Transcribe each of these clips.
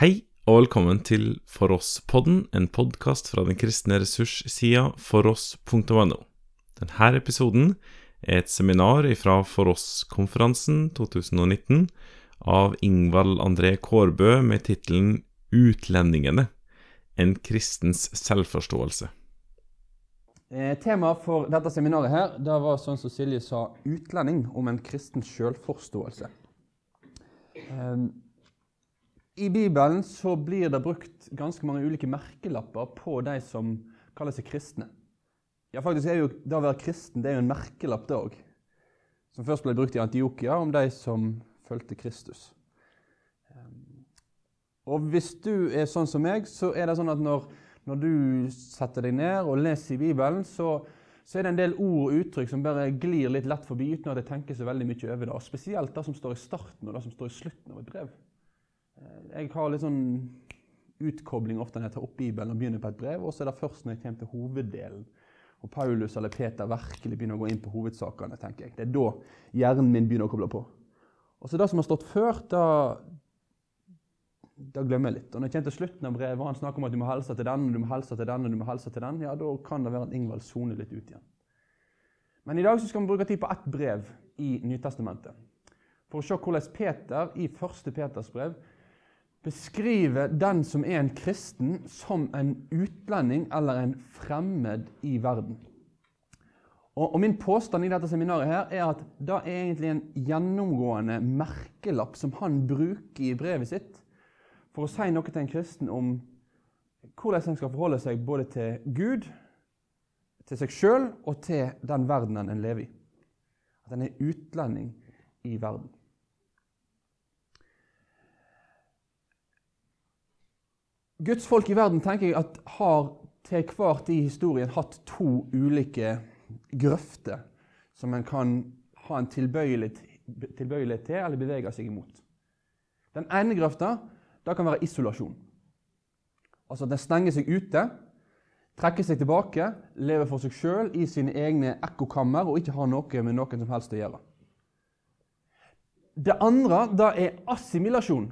Hei og velkommen til For oss-podden, en podkast fra den kristne ressurssida foross.no. Denne episoden er et seminar fra For oss-konferansen 2019 av Ingvald André Kårbø med tittelen Utlendingene en kristens selvforståelse. Eh, Temaet for dette seminaret her, det var sånn som Silje sa, utlending om en kristens selvforståelse. Eh, I Bibelen så blir det brukt ganske mange ulike merkelapper på de som kaller seg kristne. Ja, faktisk er jo Det å være kristen det er jo en merkelapp, det òg. Som først ble brukt i Antiokia om de som fulgte Kristus. Og hvis du er sånn som meg, så er det sånn at når, når du setter deg ned og leser i Bibelen, så, så, er det en del ord og uttrykk som bare glir litt lett forbi uten at jeg tenker så veldig mye over det. Og spesielt det som står i starten og det som står i slutten av et brev. Eh, jeg har litt sånn utkobling ofte når jeg tar opp Bibelen og begynner på et brev, og så er det først når jeg kommer til hoveddelen. Og Paulus eller Peter virkelig begynner å gå inn på hovedsakene. tenker jeg. Det er da hjernen min begynner å koble på. Og så Det som har stått før, da, da glemmer jeg litt. Og når jeg kommer til slutten av brevet, og han snakker om at du må helse til den, og du må helse til den, og du må helse til den, ja, da kan det være at Ingvald soner litt ut igjen. Men i dag skal vi bruke tid på ett brev i Nytestamentet. For å se hvordan Peter i første Peters brev beskriver den som er en kristen, som en utlending eller en fremmed i verden. Og, og Min påstand i dette seminaret her er at det er egentlig en gjennomgående merkelapp som han bruker i brevet sitt for å si noe til en kristen om hvordan en skal forholde seg både til Gud, til seg sjøl og til den verdenen en lever i. At en er utlending i verden. Guds folk i verden tenker jeg at har til hver tid i historien hatt to ulike grøfter som en kan ha en tilbøyelighet, tilbøyelighet til eller bevege seg imot. Den ene grøfta kan være isolasjon. Altså at en stenger seg ute, trekker seg tilbake, lever for seg sjøl i sine egne ekkokammer og ikke har noe med noen som helst å gjøre. Det andre da er assimilasjon.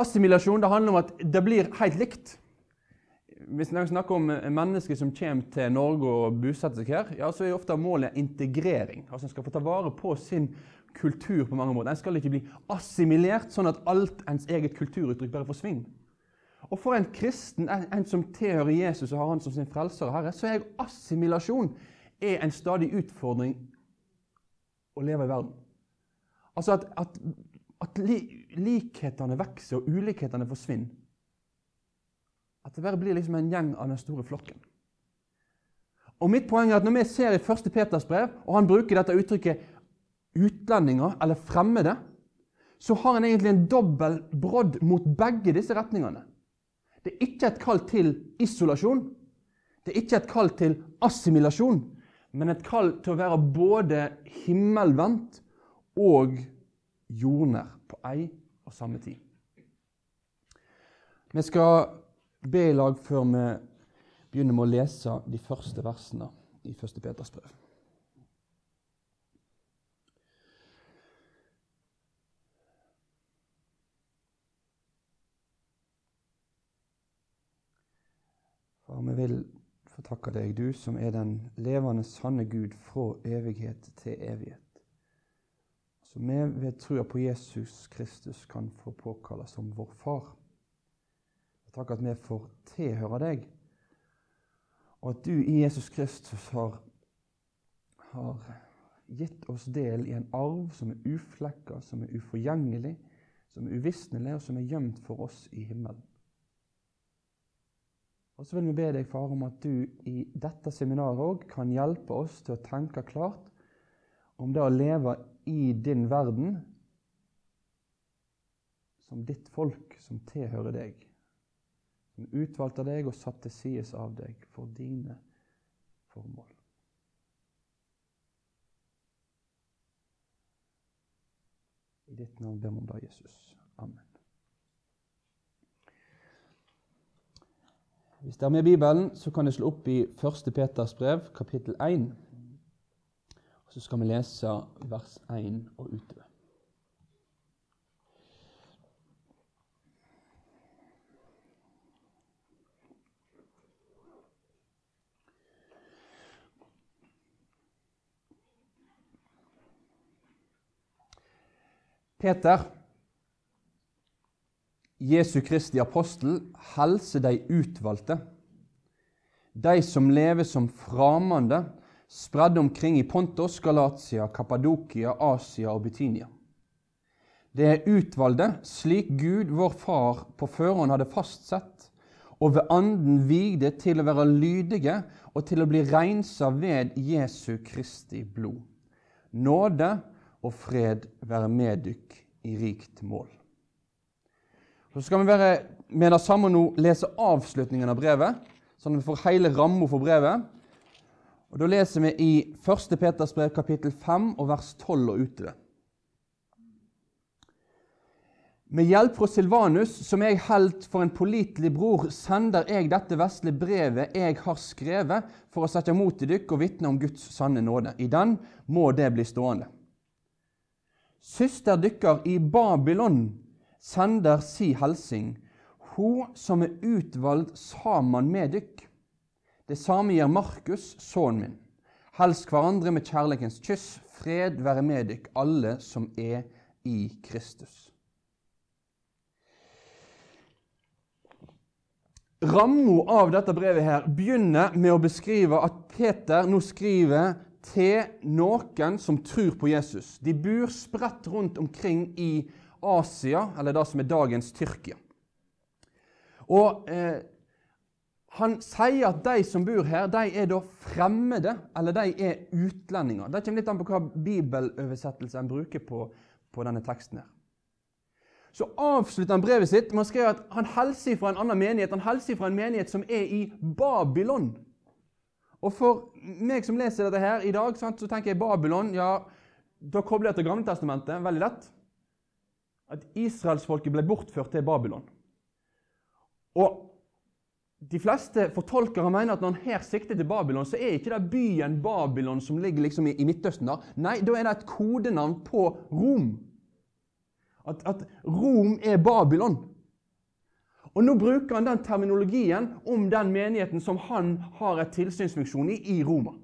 Assimilasjon det handler om at det blir helt likt. Hvis vi snakker om mennesker som kommer til Norge og bosetter seg her, ja, så er ofte målet integrering. Altså En skal få ta vare på sin kultur på mange måter. En skal ikke bli assimilert, sånn at alt ens eget kulturuttrykk bare forsvinner. Og For en kristen, en, en som tilhører Jesus og har han som sin frelser og herre, så er assimilasjon er en stadig utfordring å leve i verden. Altså at, at, at li, likhetene vokser og ulikhetene forsvinner. At det bare blir liksom en gjeng av den store flokken. Og mitt poeng er at Når vi ser i 1. Peters brev, og han bruker dette uttrykket utlendinger eller fremmede, så har han egentlig en dobbel brodd mot begge disse retningene. Det er ikke et kall til isolasjon. Det er ikke et kall til assimilasjon, men et kall til å være både himmelvendt og jordnær på ei og samme tid. Vi skal be i lag før vi begynner med å lese de første versene i 1. Peters brev. Far, vi vil få takke deg, du som er den levende, sanne Gud fra evighet til evighet. Som vi ved trua på Jesus Kristus kan få påkalle som vår far. Takk at vi får tilhøre deg, og at du i Jesus Kristus har, har gitt oss del i en arv som er uflekka, som er uforgjengelig, som er uvisnelig, og som er gjemt for oss i himmelen. Og så vil vi be deg, far, om at du i dette seminaret òg kan hjelpe oss til å tenke klart om det å leve i din verden som ditt folk som tilhører deg. Som utvalgte deg og satt til sides av deg for dine formål. I ditt navn ber vi om det, Jesus. Amen. Hvis det er med Bibelen, så kan du slå opp i 1. Peters brev, kapittel 1. Så skal vi lese vers 1 og utover. Peter, Jesu Kristi apostel, helse de utvalgte, de som lever som framande spredde omkring i Pontos, Galatia, Kappadokia, Asia og Butinia. Det er utvalgte, slik Gud, vår Far, på førhånd hadde fastsett, og ved Anden vigde til å være lydige og til å bli rensa ved Jesu Kristi blod. Nåde og fred være med dykk i rikt mål. Så skal vi være med det samme nå lese avslutningen av brevet, sånn at vi får hele ramma for brevet. Og Da leser vi i 1. Peters brev kapittel 5 og vers 12 og utover. Med hjelp fra Silvanus, som jeg holdt for en pålitelig bror, sender jeg dette vesle brevet jeg har skrevet, for å sette mot i dykk og vitne om Guds sanne nåde. I den må det bli stående. Søster dykker i Babylon sender si helsing, hun som er utvalgt sammen med dykk. Det samme gjør Markus, sønnen min. Helst hverandre med kjærlighetens kyss. Fred være med dykk, alle som er i Kristus. Ramma av dette brevet her begynner med å beskrive at Peter nå skriver til noen som tror på Jesus. De bor spredt rundt omkring i Asia, eller det som er dagens Tyrkia. Og eh, Han sier at de som bor her, de er da fremmede, eller de er utlendinger. Det kommer litt an på hva bibeloversettelse en bruker på, på denne teksten. her så avslutter han brevet sitt med å skrive at han hilser fra en annen menighet. Han hilser fra en menighet som er i Babylon. Og For meg som leser dette her i dag, så tenker jeg Babylon ja, Da kobler jeg til Gamletestamentet veldig lett. At israelsfolket ble bortført til Babylon. Og de fleste fortolkere mener at når han her sikter til Babylon, så er ikke det byen Babylon som ligger liksom i, i Midtøsten. da. Nei, da er det et kodenavn på Rom. At, at Rom er Babylon. Og Nå bruker han den terminologien om den menigheten som han har et tilsynsfunksjon i, i Roma.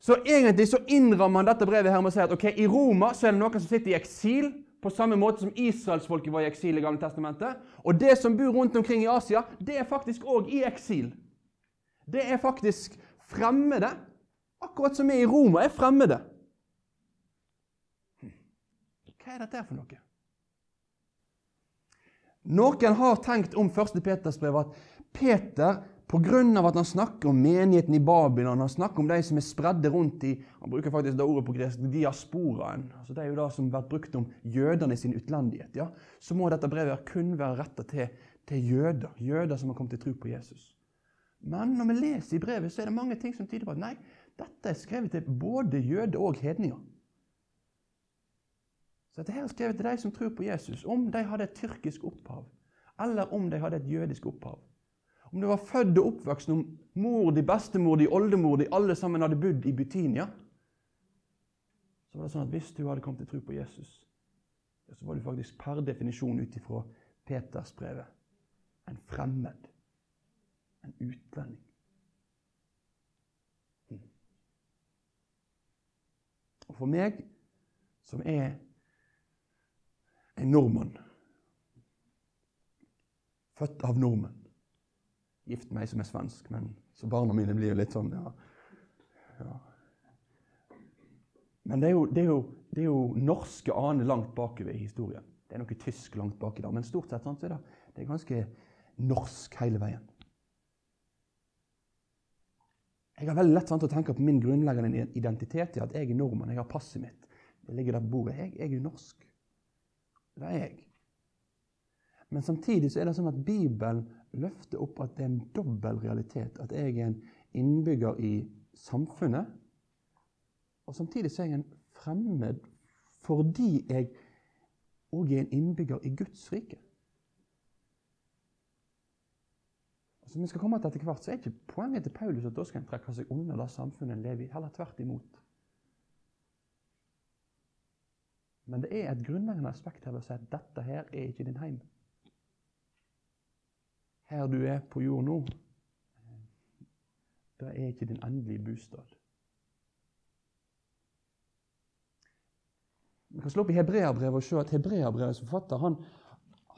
Så egentlig så innrammer han dette brevet her med å si at ok, i Roma så er det noen som sitter i eksil, på samme måte som israelsfolket var i eksil i Gamle Testamentet. Og det som bor rundt omkring i Asia, det er faktisk òg i eksil. Det er faktisk fremmede, akkurat som vi i Roma er fremmede. Hva er dette for noe? Noen har tenkt om 1. Peters brev at Peter, pga. at han snakker om menigheten i Babylon, han snakker om de som er spredde rundt i Han bruker faktisk det ordet på gresk, diasporaen. altså Det er jo det som har vært brukt om jødene sin utlendighet. ja, Så må dette brevet kun være retta til, til jøder, jøder som har kommet til tro på Jesus. Men når vi leser i brevet, så er det mange ting som tyder på at nei, dette er skrevet til både jøder og hedninger. Så dette her er skrevet til de som tror på Jesus, om de hadde et tyrkisk opphav, eller om de hadde et jødisk opphav. Om du var født og oppvokst om mor di, bestemor di, oldemor di, alle sammen hadde bodd i Butinia, så var det sånn at hvis du hadde kommet til tro på Jesus, så var du faktisk per definisjon ut ifra Petersbrevet en fremmed, en utlending. Hm. Og for meg, som er en nordmann. Født av nordmenn. Gift meg som er svensk, men så barna mine blir jo litt sånn ja. ja. Men det er, jo, det, er jo, det er, jo, norske aner langt bakover i historien. Det er noe tysk langt baki der, men stort sett sånn, så er det, det er ganske norsk hele veien. Jeg har veldig lett sånn, å tenke på min grunnleggende identitet i at jeg er nordmann. Jeg har passet mitt. Det ligger der på bordet. Jeg, jeg er jo norsk. Det er jeg. Men samtidig så er det sånn at Bibelen løfter opp at det er en dobbel realitet. At jeg er en innbygger i samfunnet, og samtidig så er jeg en fremmed fordi jeg òg er en innbygger i Guds rike. Som vi skal komme til etter hvert, så er ikke poenget til Paulus at da skal en trekke seg unna det samfunnet en lever i. Heller tvert imot. Men det er et grunnleggende aspekt her ved å si at dette her er ikke din heim. Her du er på jord nå, det er ikke din endelige bostad. Vi kan slå opp i Hebreabrevet og se at Hebreabrevets forfatter han,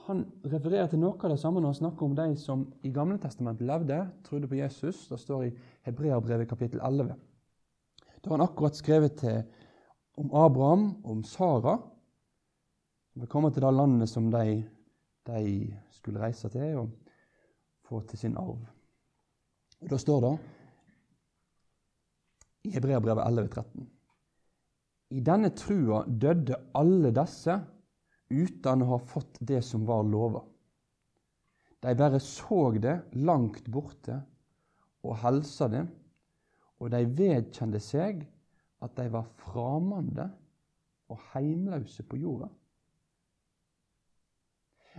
han refererer til noe av det samme når han snakker om de som i Gamle testamentet levde, trodde på Jesus. Det står i Hebreabrevet kapittel 11. Da har han akkurat skrevet til, om Abraham om Sara. Som vil komme til det landet som de, de skulle reise til og få til sin arv. Da står det i Hebreabrevet 11,13 I denne trua døde alle disse uten å ha fått det som var lova. De bare så det langt borte og helsa det, og de vedkjente seg at de var framande og heimløse på jorda.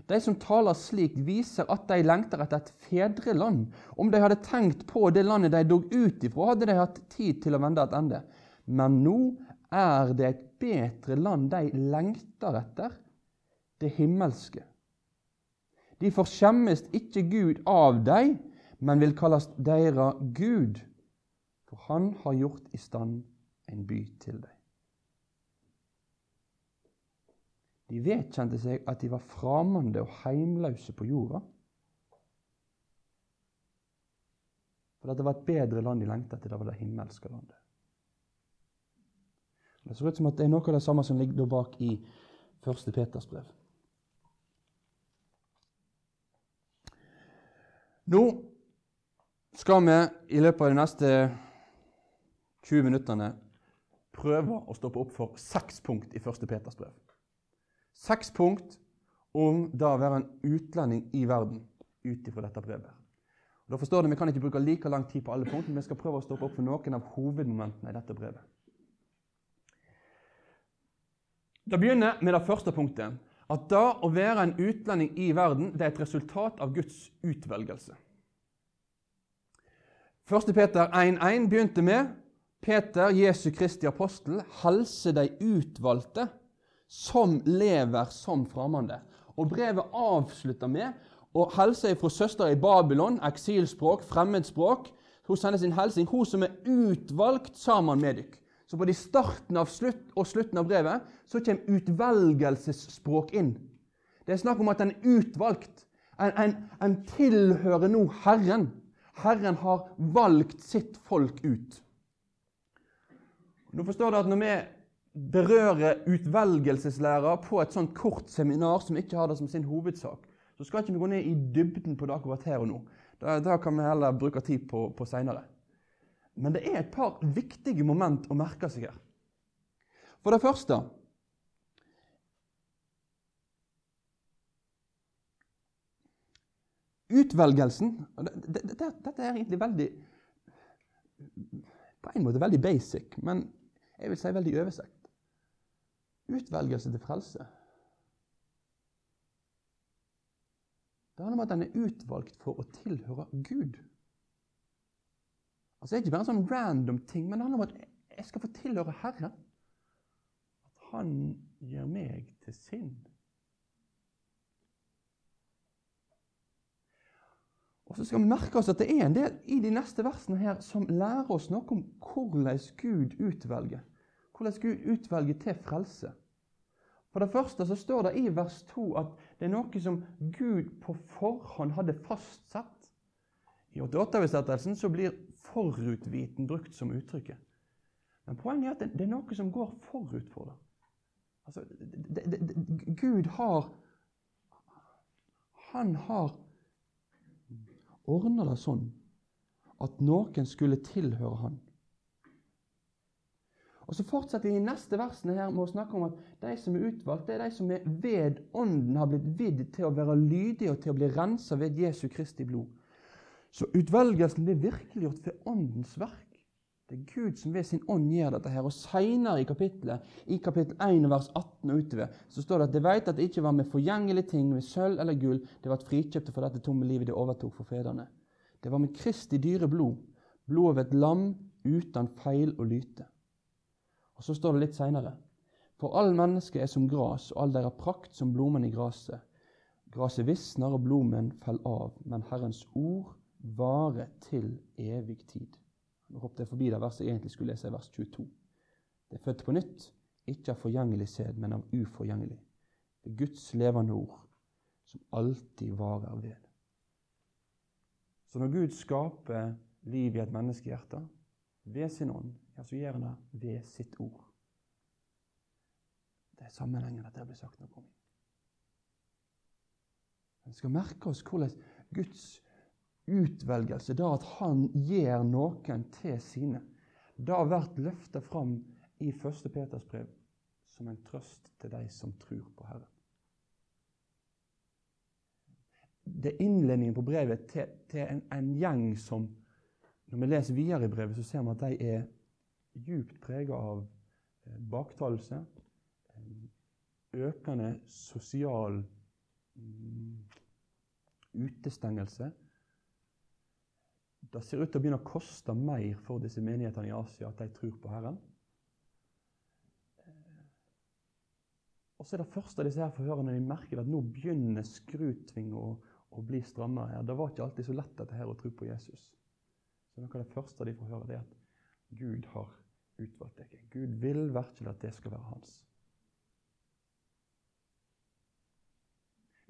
De som taler slik, viser at de lengter etter et fedreland. Om de hadde tenkt på det landet de dog ut ifra, hadde de hatt tid til å vende et ende. Men nå er det et bedre land de lengter etter, det himmelske. De forskjemmes ikke Gud av dem, men vil kalles deres Gud, for Han har gjort i stand en by til dem. De vedkjente seg at de var framande og heimløse på jorda. For det var et bedre land de lengta etter. Det var det himmelske landet. Det ser ut som at det er noe av det samme som ligger bak i 1. Peters brev. Nå skal vi i løpet av de neste 20 minuttene prøve å stoppe opp for seks punkt i 1. Peters brev. Seks punkt om da å være en utlending i verden ut ifra dette brevet. Da forstår du, Vi kan ikke bruke like lang tid på alle punktene, men vi skal prøve å stoppe opp for noen av hovedmomentene i dette brevet. Det begynner med det første punktet. At det å være en utlending i verden det er et resultat av Guds utvelgelse. 1. Peter 1,1 begynte med Peter, Jesu Kristi apostel, helse de utvalgte som lever som fremmede. Og brevet avslutter med å helse fra søster i Babylon, eksilspråk, fremmedspråk. Hun sender sin hilsen, hun som er utvalgt sammen med dere. Så både i starten av slutt og slutten av brevet så kommer utvelgelsesspråk inn. Det er snakk om at en er utvalgt. En, en, en tilhører nå Herren. Herren har valgt sitt folk ut. Nå forstår du at når vi berøre utvelgelseslæra på et sånt kort seminar som ikke har det som sin hovedsak, så skal ikke vi gå ned i dybden på det akkurat her og nå. Det, kan vi heller bruke tid på, på seinere. Men det er et par viktige moment å merke seg her. For det første Utvelgelsen Dette er egentlig veldig På en måte veldig basic, men jeg vil si veldig oversett utvelgelse til frelse. Det handler om at den er utvalgt for å tilhøre Gud. Altså, Det er ikke bare en sånn random ting, men det handler om at jeg skal få tilhøre Herren. At Han gir meg til sin. Og så skal vi merke oss at det er en del i de neste versene her som lærer oss noe om hvordan Gud utvelger. Hvordan Gud utvelger til frelse. For det første så står det i vers 2 at det er noe som Gud på forhånd hadde fastsatt. I 88-oversettelsen så blir 'forutviten' brukt som uttrykket. Men poenget er at det er noe som går forut for det. Altså, det, det, det, Gud har Han har ordna det sånn at noen skulle tilhøre Han. Og Så fortsetter de neste versene her med å snakke om at de som er utvalgt, det er de som er ved Ånden har blitt vidd til å være lydige og til å bli rensa ved Jesu Kristi blod. Så utvelgelsen blir virkeliggjort ved Åndens verk. Det er Gud som ved sin ånd gjør dette. her. Og Seinere i kapittelet, i kapittel 1 vers 18 og utover, så står det at de vet at det ikke var med forgjengelige ting, med sølv eller gull, det ble frikjøpte for dette tomme livet de overtok for fedrene. Det var med Kristi dyre blod, blodet av et lam uten feil og lyte. Og Så står det litt seinere. For all menneske er som gras, og all deres prakt som blomen i gresset. Gresset visner og blomen faller av, men Herrens ord varer til evig tid. Nå hoppet jeg forbi det verset jeg egentlig skulle lese, i vers 22. Det er født på nytt, ikke av forgjengelig sæd, men av uforgjengelig. Det er Guds levende ord, som alltid varer ved. Så når Gud skaper liv i et menneskehjerte ved sin ånd, ja, så gjør han det ved sitt ord. Det er sammenhengen at det blir sagt noe om. Vi skal merke oss hvordan Guds utvelgelse, da at han gjør noen til sine, det har vært løfta fram i 1. Peters brev som en trøst til de som tror på Herren. Det er innledningen på brevet til, til en, en, gjeng som Når vi leser videre i brevet, så ser vi at de er djupt preget av eh, baktalelse, eh, økende sosial mm, utestengelse. Det ser ut til å begynne å koste mer for disse menighetene i Asia at de tror på Herren. Og så er det første disse her forhørene de merker at nå begynner skrutvinga å, å, bli strammere. her. Det var ikke alltid så lett dette her å tro på Jesus. Så noe av det første de får høre, det er at Gud har utvalgt deg. Gud vil virkelig at det skal være hans.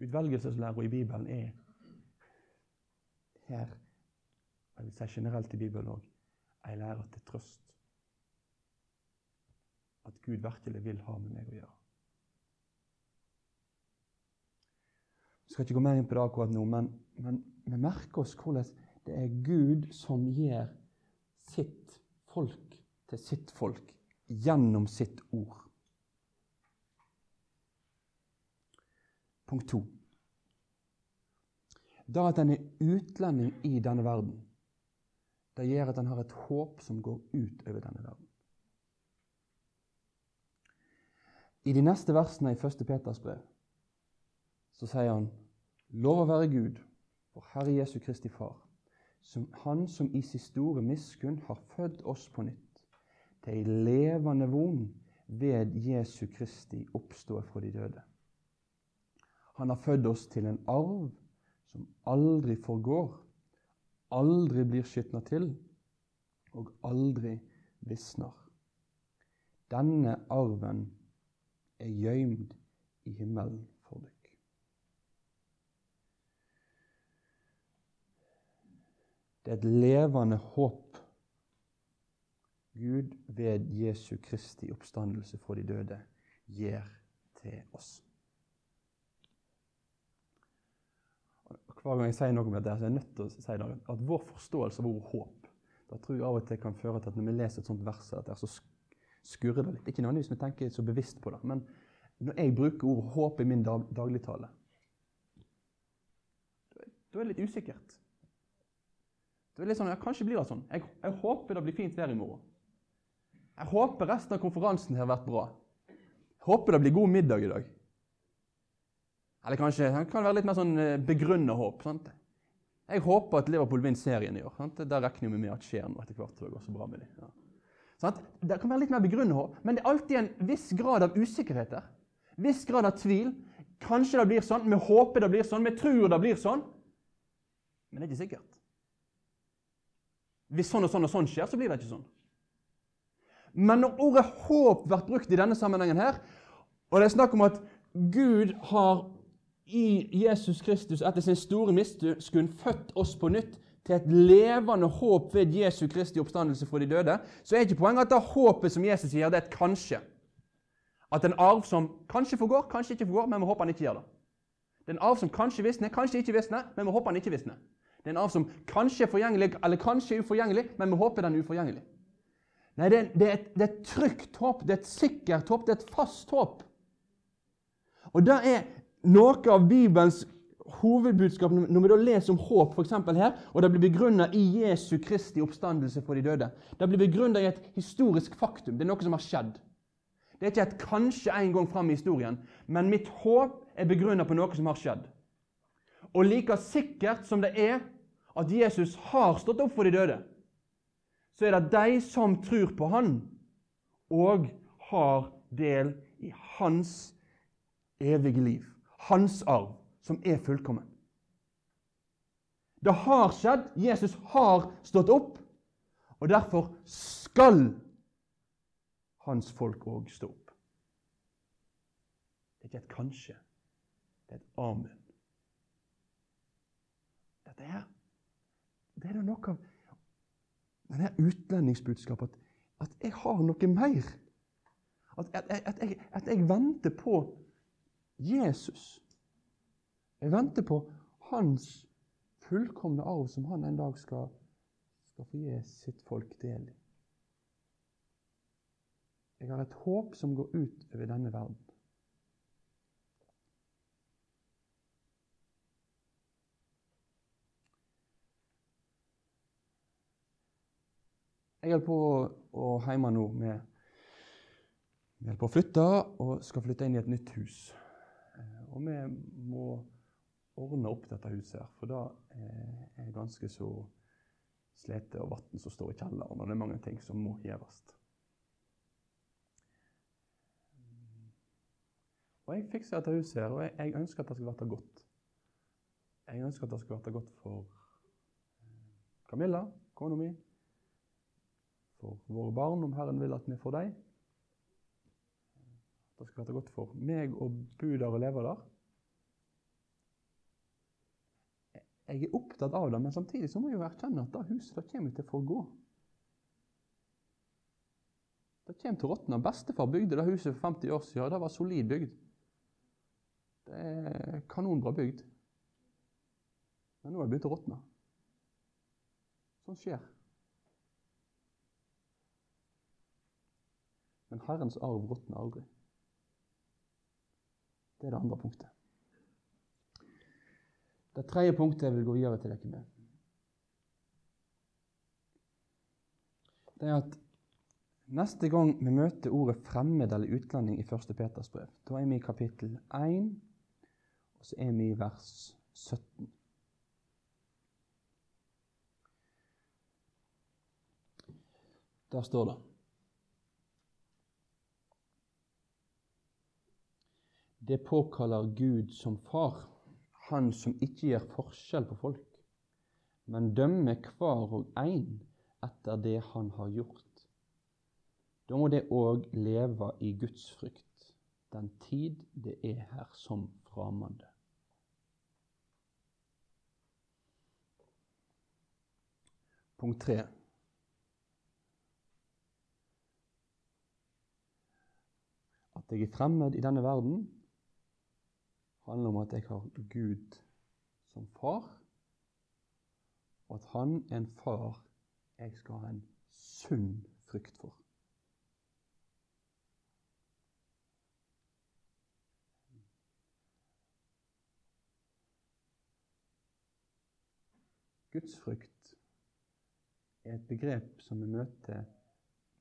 Utvelgelseslæra i Bibelen er her, jeg vil si generelt i Bibelen òg, ei lære til trøst. At Gud virkelig vil ha med meg å gjøre. Jeg skal ikke gå mer inn på det akkurat nå, men, men vi merker oss hvordan det er Gud som gjør sitt folk til sitt folk gjennom sitt ord. Punkt to. Da at en er utlending i denne verden, det gjør at en har et håp som går ut over denne verden. I de neste versene i 1. Peters brev så sier han Lov å være Gud, vår Herre Jesu Kristi Far, som Han som i sin store miskunn har født oss på nytt, til ei levende von ved Jesu Kristi oppstå fra de døde. Han har født oss til en arv som aldri forgår, aldri blir skitna til og aldri visner. Denne arven er gøymd i himmelen for deg. Det er et levende håp Gud ved Jesu Kristi oppstandelse fra de døde gir til oss. Hver gang jeg sier noe om dette, så er jeg nødt til å si det, at vår forståelse av ordet håp da tror jeg av og til kan føre til at når vi leser et sånt vers, at så skurrer det litt. Ikke nødvendigvis vi tenker så bevisst på det, men når jeg bruker ordet håp i min dag, dagligtale, da er det litt usikkert. Det er litt sånn, ja, Kanskje blir det sånn. Jeg, jeg, håper det blir fint vær i morgen. Jeg håper resten av konferansen har vært bra. Jeg håper det blir god middag i dag. Eller kanskje det kan være litt mer sånn eh, begrunna håp. sant? Jeg håper at Liverpool vinner serien i år. Sant? Der regner vi med at skjer noe etter hvert. Det går så bra med dem. Ja. Sånn? Det kan være litt mer begrunna håp, men det er alltid en viss grad av usikkerhet der. Viss grad av tvil. Kanskje det blir sånn, vi håper det blir sånn, vi tror det blir sånn. Men det er ikke sikkert. Hvis sånn og sånn og sånn skjer, så blir det ikke sånn. Men når ordet håp blir brukt i denne sammenhengen her, og det er snakk om at Gud har i Jesus Kristus etter sin store miskunn født oss på nytt til et levende håp ved Jesu Kristi oppstandelse fra de døde, så er ikke poenget at det håpet som Jesus sier, det er et kanskje. At en arv som kanskje forgår, kanskje ikke forgår, men vi håper han ikke gjør det. Det er en arv som kanskje visner, kanskje ikke visner, men vi håper han ikke visner. Det er en arv som kanskje er forgjengelig, eller kanskje er uforgjengelig, men vi håper den er uforgjengelig. Nei, det er, det er, et, det er et trygt håp, det er et sikkert håp, det er et fast håp. Og det er noe av Bibelens hovedbudskap når vi da leser om håp, f.eks. her, og det blir begrunna i Jesu Kristi oppstandelse for de døde. Det blir begrunna i et historisk faktum. Det er noe som har skjedd. Det er ikke et kanskje en gang fram i historien, men mitt håp er begrunna på noe som har skjedd. Og like sikkert som det er at Jesus har stått opp for de døde, så er det de som tror på Han, og har del i Hans evige liv hans arv, som er fullkommen. Det har skjedd. Jesus har stått opp. Og derfor skal hans folk òg stå opp. Det er ikke et kanskje. Det er et amen. Dette her, det er da noe av denne utlendingsbudskapet at, at jeg har noe mer. At, at, at, jeg, jeg venter på Jesus. Jeg venter på hans fullkomne arv som han en dag skal, skal få gi sitt folk del i. Jeg har et håp som går ut over denne verden. Jeg holder på å hjemme nå med Vi holder på å flytte og skal flytte inn i et nytt hus. Eh, og vi må ordne opp dette huset, her, for det er ganske så slete og vann som står i kjelleren, og det er mange ting som må gjøres. Og jeg fikser dette huset her, og jeg, jeg ønsker at det skal bli godt. Jeg ønsker at det skal bli godt for eh, Camilla, kona mi, for våre barn, om Herren vil at vi får dem. Det skal være godt for meg å bo der og leve der. Jeg er opptatt av det, men samtidig så må jeg jo erkjenne at det huset det kommer til å forgå. Det kommer til å råtne. Bestefar bygde det huset for 50 år siden. Det var solid bygd. Det er kanonbra bygd. Men nå har det begynt å råtne. Sånt skjer. Men Herrens arv råtner aldri. Det er det andre punktet. Det tredje punktet jeg vil gå videre til dere med, det er at neste gang vi møter ordet 'fremmed' eller 'utlending' i 1. Peters brev, da er vi i kapittel 1, og så er vi i vers 17. Der står det Det påkaller Gud som far han som ikke gjør forskjell på folk, men dømmer hver og en etter det han har gjort. Da må det òg leve i Guds frykt, den tid det er her som framande. Punkt tre. At jeg er fremmed i denne verden, handler om at jeg har Gud som far, og at han er en far jeg skal ha en sunn frykt for. Gudsfrykt er et begrep som vi møter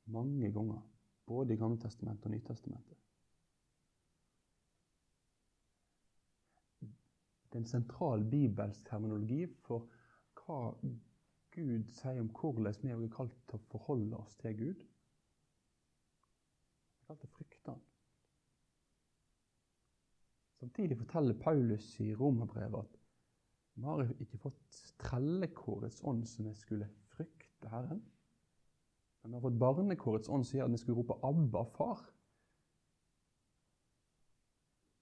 mange ganger, både i Gamle Testamentet og Nytestamentet. Det er en sentral bibelsk terminologi for hva Gud sier om hvordan vi er kalt til å forholde oss til Gud. Vi er kalt til å frykte Han. Samtidig forteller Paulus i romerbrevet at vi har ikke fått trellekårets ånd som vi skulle frykte Herren. Men vi har fått barnekårets ånd som gjør at vi skulle rope 'Abba, far'.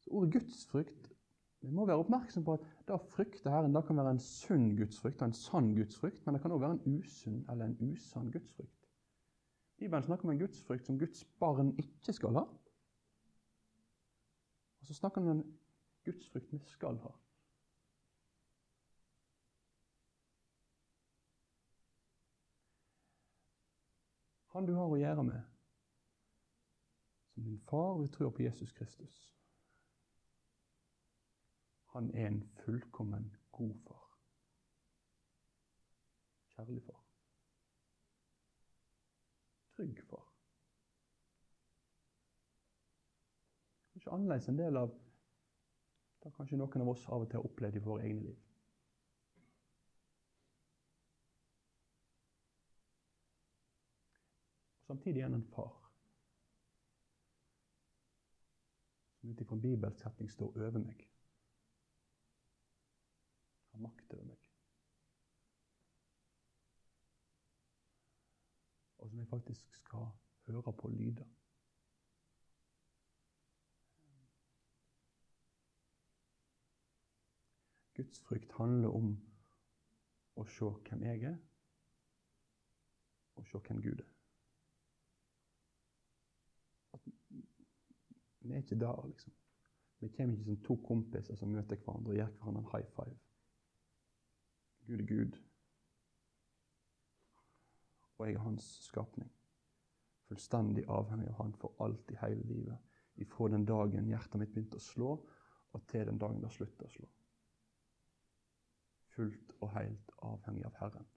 Så Ordet gudsfrykt vi må være oppmerksom på at det å frykte Herren det kan være en sunn gudsfrykt og en sann gudsfrykt, men det kan også være en usunn eller en usann gudsfrykt. Bibelen snakker om en gudsfrykt som Guds barn ikke skal ha. Og så snakker han om en gudsfrykt vi skal ha. Han du har å gjøre med, som din far vil tro på Jesus Kristus. Han er en fullkommen god far. Kjærlig far. Trygg far. Kanskje annerledes en del av det kanskje noen av oss av og til har opplevd i våre egne liv. Samtidig er han en far som ut ifra en bibelsetning står over meg har makt over meg. Og som jeg faktisk skal høre på lyder. Guds frykt handler om å se hvem jeg er, og se hvem Gud er. At vi er ikke der, liksom. Vi kommer ikke som to kompiser som møter hverandre og gir hverandre en high five. Gud er Gud, og jeg er hans skapning. Fullstendig avhengig av han for alt i hele livet. Ifra den dagen hjertet mitt begynte å slå, og til den dagen det slutta å slå. Fullt og helt avhengig av Herren.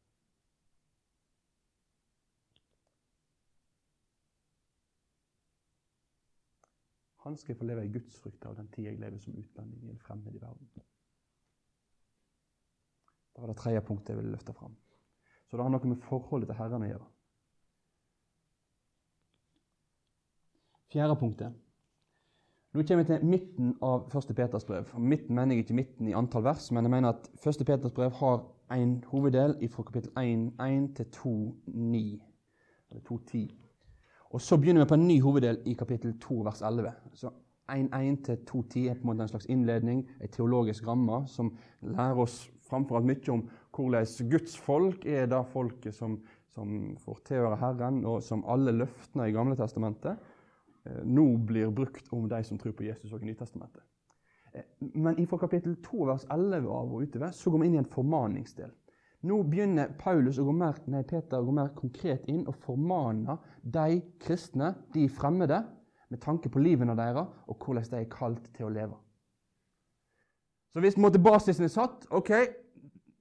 Han skal få leve i gudsfrykt av den tid jeg lever som utlending i en fremmed i verden. Det var det tredje punktet jeg ville løfte fram. Så det har noe med forholdet til Herren å gjøre. Fjerde punktet. Nå kommer vi til midten av 1. Peters brev. Midten mener jeg ikke midten i antall vers, men jeg mener at 1. Peters brev har en hoveddel fra kapittel 1, til 2.9. Eller 2.10. Og så begynner vi på en ny hoveddel i kapittel 2, vers 11. Så 1.1 til 2.10 er på en måte en slags innledning, en teologisk ramme, som lærer oss framfor alt mye om hvordan Guds folk er det folket som, som får tilhøre Herren, og som alle løftene i Gamle testamentet Eh, nå blir brukt om de som tror på Jesus og i Nytestamentet. Eh, men fra kapittel 2 vers 11 av og utover så går vi inn i en formaningsdel. Nå begynner Paulus å gå mer, nei, Peter å gå mer konkret inn og formane de kristne, de fremmede, med tanke på livene deres og hvordan de er kalt til å leve. Så hvis basisen er satt ok,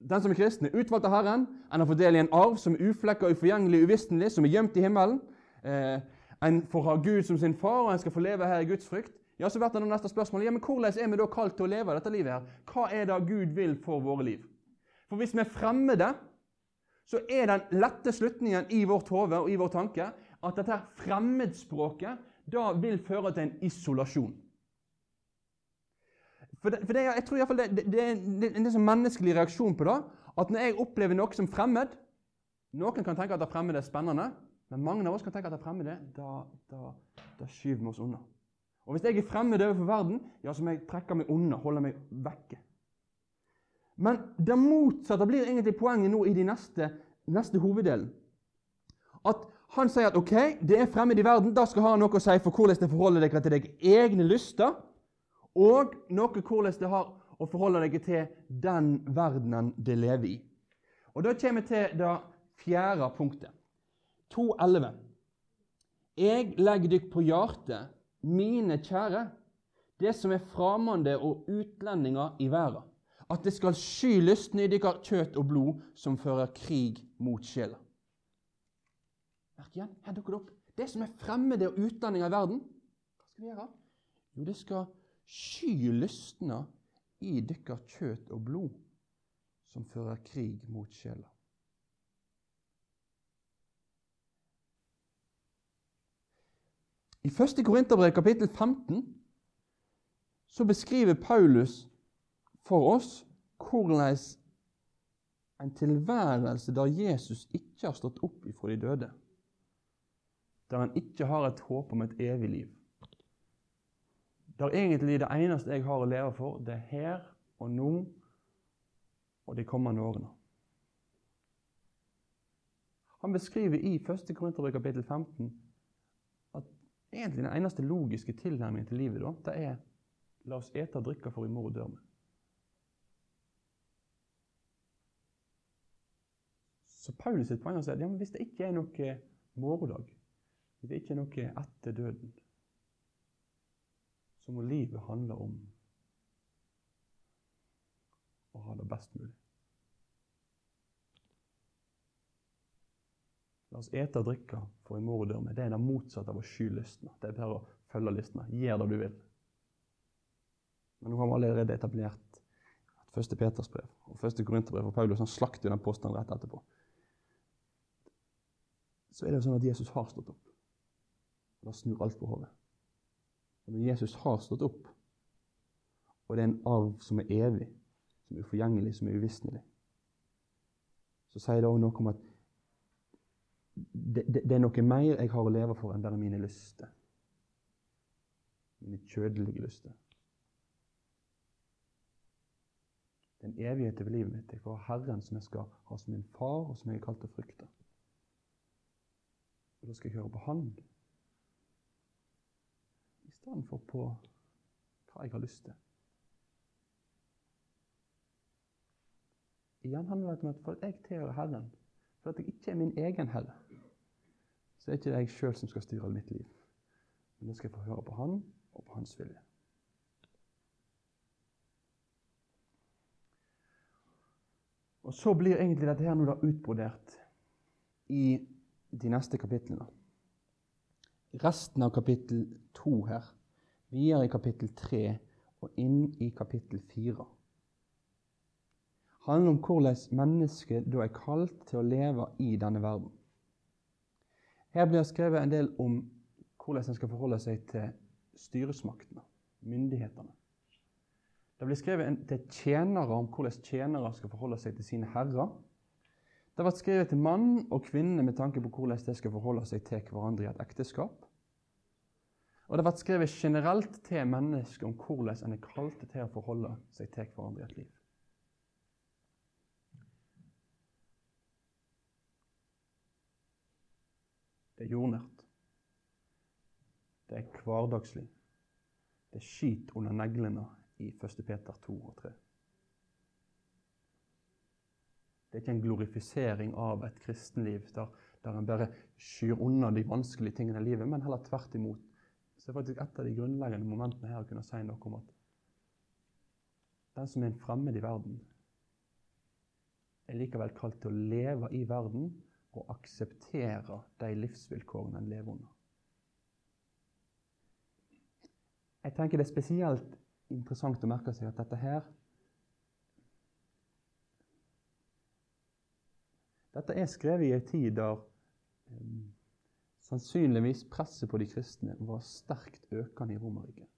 Den som er kristen, er utvalgt av Herren. enn har fått del i en arv som er uflekka, uforgjengelig, uvisnelig, som er gjemt i himmelen. Eh, en får ha Gud som sin far, og en skal få leve her i Guds frykt. Ja, så blir det neste spørsmål. Ja, men Hvordan er vi da kalt til å leve dette livet? her? Hva er det Gud vil for våre liv? For hvis vi er fremmede, så er den lette slutningen i vårt hode og i vår tanke at dette fremmedspråket da vil føre til en isolasjon. For, det, for det, jeg tror i fall det, det, er en sånn menneskelig reaksjon på det. At når jeg opplever noe som fremmed Noen kan tenke at det fremmede er spennende. Men mange av oss kan tenke at det fremmede, da, da, da skyver vi oss unna. Og Hvis jeg er fremmed overfor verden, ja, så må jeg trekke meg unna, holde meg vekke. Men det motsatte blir egentlig poenget nå i de neste, neste hoveddelen. At han sier at ok, det er fremmed i verden, da skal ha noe å si for hvordan det forholder deg til deg egne lyster, og noe hvordan det har å forholde deg til den verdenen det lever i. Og Da kommer vi til det fjerde punktet. 2,11. Jeg legger dykk på hjertet, mine kjære, det som er framande og utlendinger i verden, at det skal sky lysten i dykkar kjøtt og blod som fører krig mot sjela. Merk igjen, her dukker det opp. Det som er fremmede og utlendinger i verden, hva skal vi gjøre? Jo, det skal sky lystna i dykkar kjøt og blod som fører krig mot sjela. I 1. Korinterbrev kapittel 15 så beskriver Paulus for oss hvordan en tilværelse der Jesus ikke har stått opp ifra de døde, der han ikke har et håp om et evig liv, der egentlig det eneste jeg har å leve for, det er her og nå og de kommende årene. Han beskriver i 1. Korinterbrev kapittel 15 at Egentlig den eneste logiske tilnærmingen til livet da, det er la oss ete og drikke, for i morgen dør vi. Så Paulus sitt poeng er at ja, hvis det ikke er noe morgendag, hvis det ikke er noe etter døden, så må livet handle om å ha det best mulig. La oss ete og drikke, for i morgen dør vi. Det er det motsatte av å sky lystne. Det er bare å følge lystne. Gjør det du vil. Men nå har vi allerede etablert at første Peters brev og første Korinterbrev og Paulus han slakter jo den påstanden rett etterpå. Så er det jo sånn at Jesus har stått opp. Da snur alt på hodet. Når Jesus har stått opp, og det er en arv som er evig, som er uforgjengelig, som er uvisnelig, så sier det òg noe om at det, det, det, er noe mer jeg har å leve for enn bare mine lyster. Mine kjødelige lyster. Det er en evighet over livet mitt. Jeg får Herren som jeg skal ha som min far, og som jeg er kalt å frykte. Og da skal jeg høre på Han i stedet for på hva jeg har lyst til. Igjen handler det om at for at jeg tilhører Herren, for at jeg ikke er min egen herre, så er det ikke jeg sjøl som skal styre mitt liv. Men da skal jeg få høre på Han og på Hans vilje. Og så blir egentlig dette her nå da utbrodert i de neste kapitlene. Resten av kapittel to her, videre i kapittel tre og inn i kapittel fire, handler om hvordan mennesket da er kalt til å leve i denne verden. Her blir det skrevet en del om hvordan en skal forholde seg til styresmaktene, myndighetene. Det blir skrevet til tjenere om hvordan tjenere skal forholde seg til sine herrer. Det vært skrevet til mann og kvinne med tanke på hvordan de skal forholde seg til hverandre i et ekteskap. Og det vært skrevet generelt til mennesker om hvordan en er kalt til å forholde seg til hverandre i et liv. Det er jordnært. Det er hverdagslig. Det er skit under neglene i 1. Peter 2 og 3. Det er ikke en glorifisering av et kristenliv der, der en bare skyr unna de vanskelige tingene i livet, men heller tvert imot. Så det er faktisk et av de grunnleggende momentene her å kunne si noe om at den som er en fremmed i verden, er likevel kalt til å leve i verden og akseptere de livsvilkårene en lever under. Jeg tenker det er spesielt interessant å merke seg at dette her Dette er skrevet i en tid der um, sannsynligvis presset på de kristne var sterkt økende i Romerriket.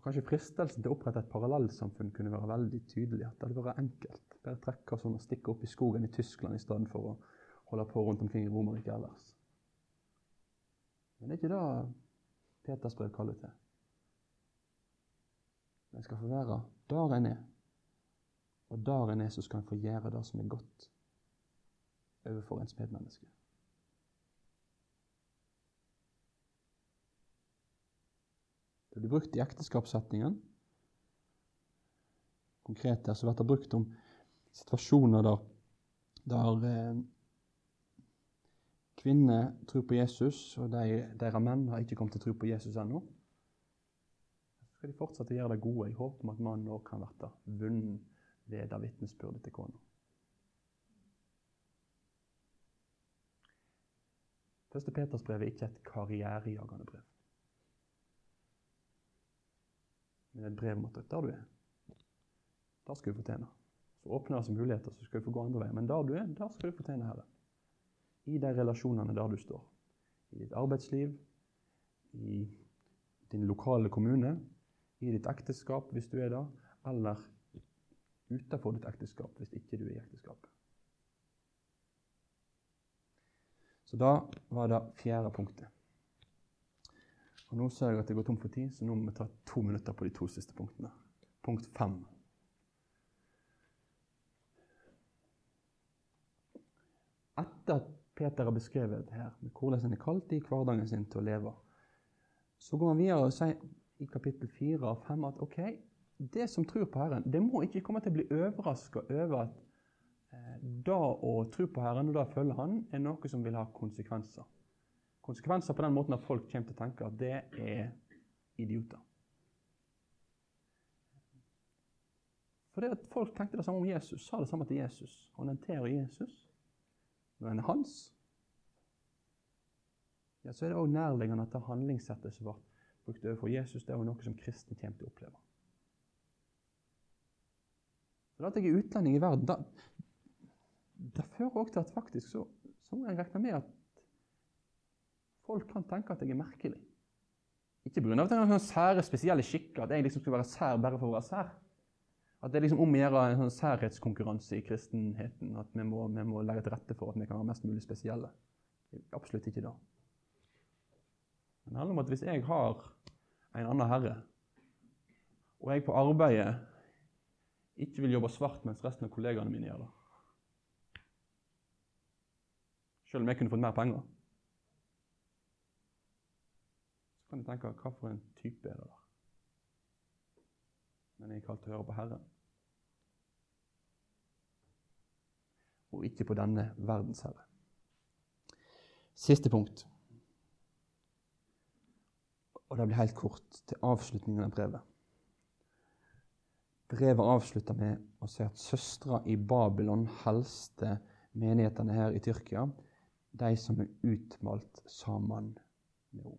Og Kanskje fristelsen til å opprette et parallellsamfunn kunne være veldig tydelig. At det hadde vært enkelt. Bare trekke sånn og stikke opp i skogen i Tyskland i stedet for å holde på rundt omkring i Romerriket ellers. Men det er ikke det Peters brev kaller til. En skal få være der en er. Og der en er, så skal en få gjøre det som er godt overfor ens medmenneske. Det blir brukt i ekteskapssetningen. Konkret her så blir det brukt om situasjoner der, der eh, kvinner tror på Jesus, og de, deres menn har ikke kommet til å tro på Jesus ennå. Skal de fortsette å gjøre det gode i håp om at mannen òg kan bli vunnet ved det vitnesbyrdet til kona. Første Peters brev er ikke et karrierejagende brev. Men et brev om at der du er, der skal du fortjene. Så åpner det muligheter, så skal du få gå andre veier. Men der du er, der skal du fortjene Herren. I de relasjonene der du står. I ditt arbeidsliv, i din lokale kommune, i ditt ekteskap hvis du er det, eller utenfor ditt ekteskap hvis ikke du er i ekteskap. Så da var det fjerde punktet. Og Nå ser jeg at jeg går tom for tid, så nå må vi ta to minutter på de to siste punktene. Punkt fem. Etter at Peter har beskrevet her med hvordan han er kalt i hverdagen sin til å leve, så går han videre og sier i kapittel 4 og 5 at ok, det som tror på Herren, det må ikke komme til å bli overraska over at eh, det å tro på Herren og det å følge Han er noe som vil ha konsekvenser. Konsekvenser på den måten at folk kommer til å tenke at det er idioter. For det at Folk tenkte det samme om Jesus, sa det samme til Jesus. Orienterer Jesus når en er hans, ja, så er det òg nærliggende at det handlingssettet som ble brukt overfor Jesus, det er jo noe som kristne kommer til å oppleve. Så At jeg er utlending i verden, det, det fører òg til at faktisk så, så må jeg regne med at folk kan tenke at jeg er merkelig. Ikke pga. at jeg har sånne sære, spesielle skikker, at jeg liksom skal være sær bare for å være sær. At det er liksom om å gjøre en sånn særhetskonkurranse i kristenheten. At vi må, vi må, legge til rette for at vi kan være mest mulig spesielle. Absolutt ikke det. Det handler om at hvis jeg har en annen herre, og jeg på arbeidet ikke vil jobbe svart mens resten av kollegaene mine gjør det Selv om jeg kunne fått mer penger, så kan du tenke hva for en type er det der? Men jeg er kalt til å høre på Herren. Og ikke på denne verdens herre. Siste punkt. Og det blir helt kort til avslutningen av brevet. Brevet avslutter med å si at søstre i Babylon helste menighetene her i Tyrkia, de som er utmalt sammen med henne.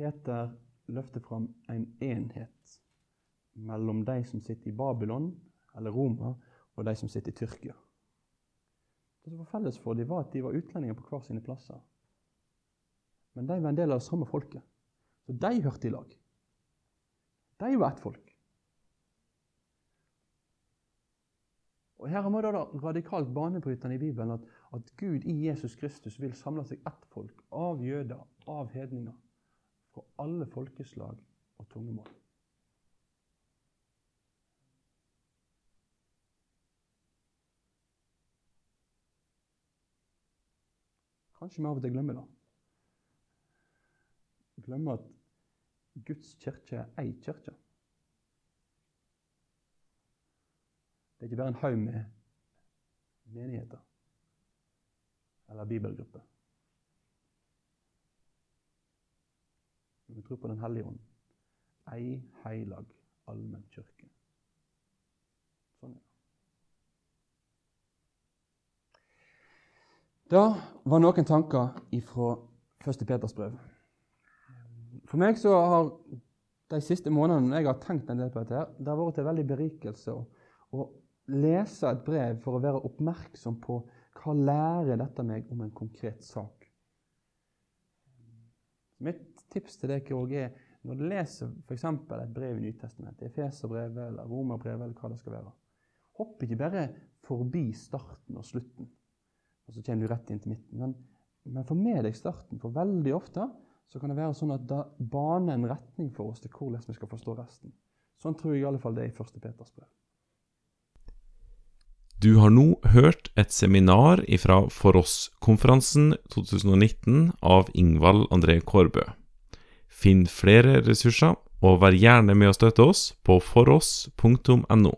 Peter løfter fram en enhet mellom de som sitter i Babylon, eller Roma, og de som sitter i Tyrkia. Det som var felles for dem, var at de var utlendinger på hver sine plasser. Men de var en del av det samme folket. Så de hørte i lag. De var ett folk. Og Her har det da radikalt banebrytende i Bibelen at, at Gud i Jesus Kristus vil samle seg ett folk av jøder, av hedninger, fra alle folkeslag og tungemål. Kanskje vi av og til glemmer det. Glemmer at Guds kirke er ei kirke. Det er ikke bare en haug med menigheter eller bibelgrupper. Men vi tror på Den hellige ånd. Ei heilag allmenn kirke. Sånn er det. Det var noen tanker fra 1. Peters brev. For meg så har de siste månedene jeg har tenkt en del på dette, her, det har vært til veldig berikelse å, lese et brev for å være oppmerksom på hva lærer dette meg om en konkret sak. Mitt tips til deg òg er når du leser f.eks. et brev i Nytestamentet, Efeserbrevet eller Romerbrevet, eller hva det skal være, hopp ikke bare forbi starten og slutten og så kommer du rett inn til midten. Men, men få med deg starten, for veldig ofte så kan det være sånn at da baner en retning for oss til hvordan vi skal forstå resten. Sånn tror jeg i alle fall det er i 1. Peters brev. Du har nå hørt et seminar ifra For oss-konferansen 2019 av Ingvald André Kårbø. Finn flere ressurser, og vær gjerne med å støtte oss på foross.no.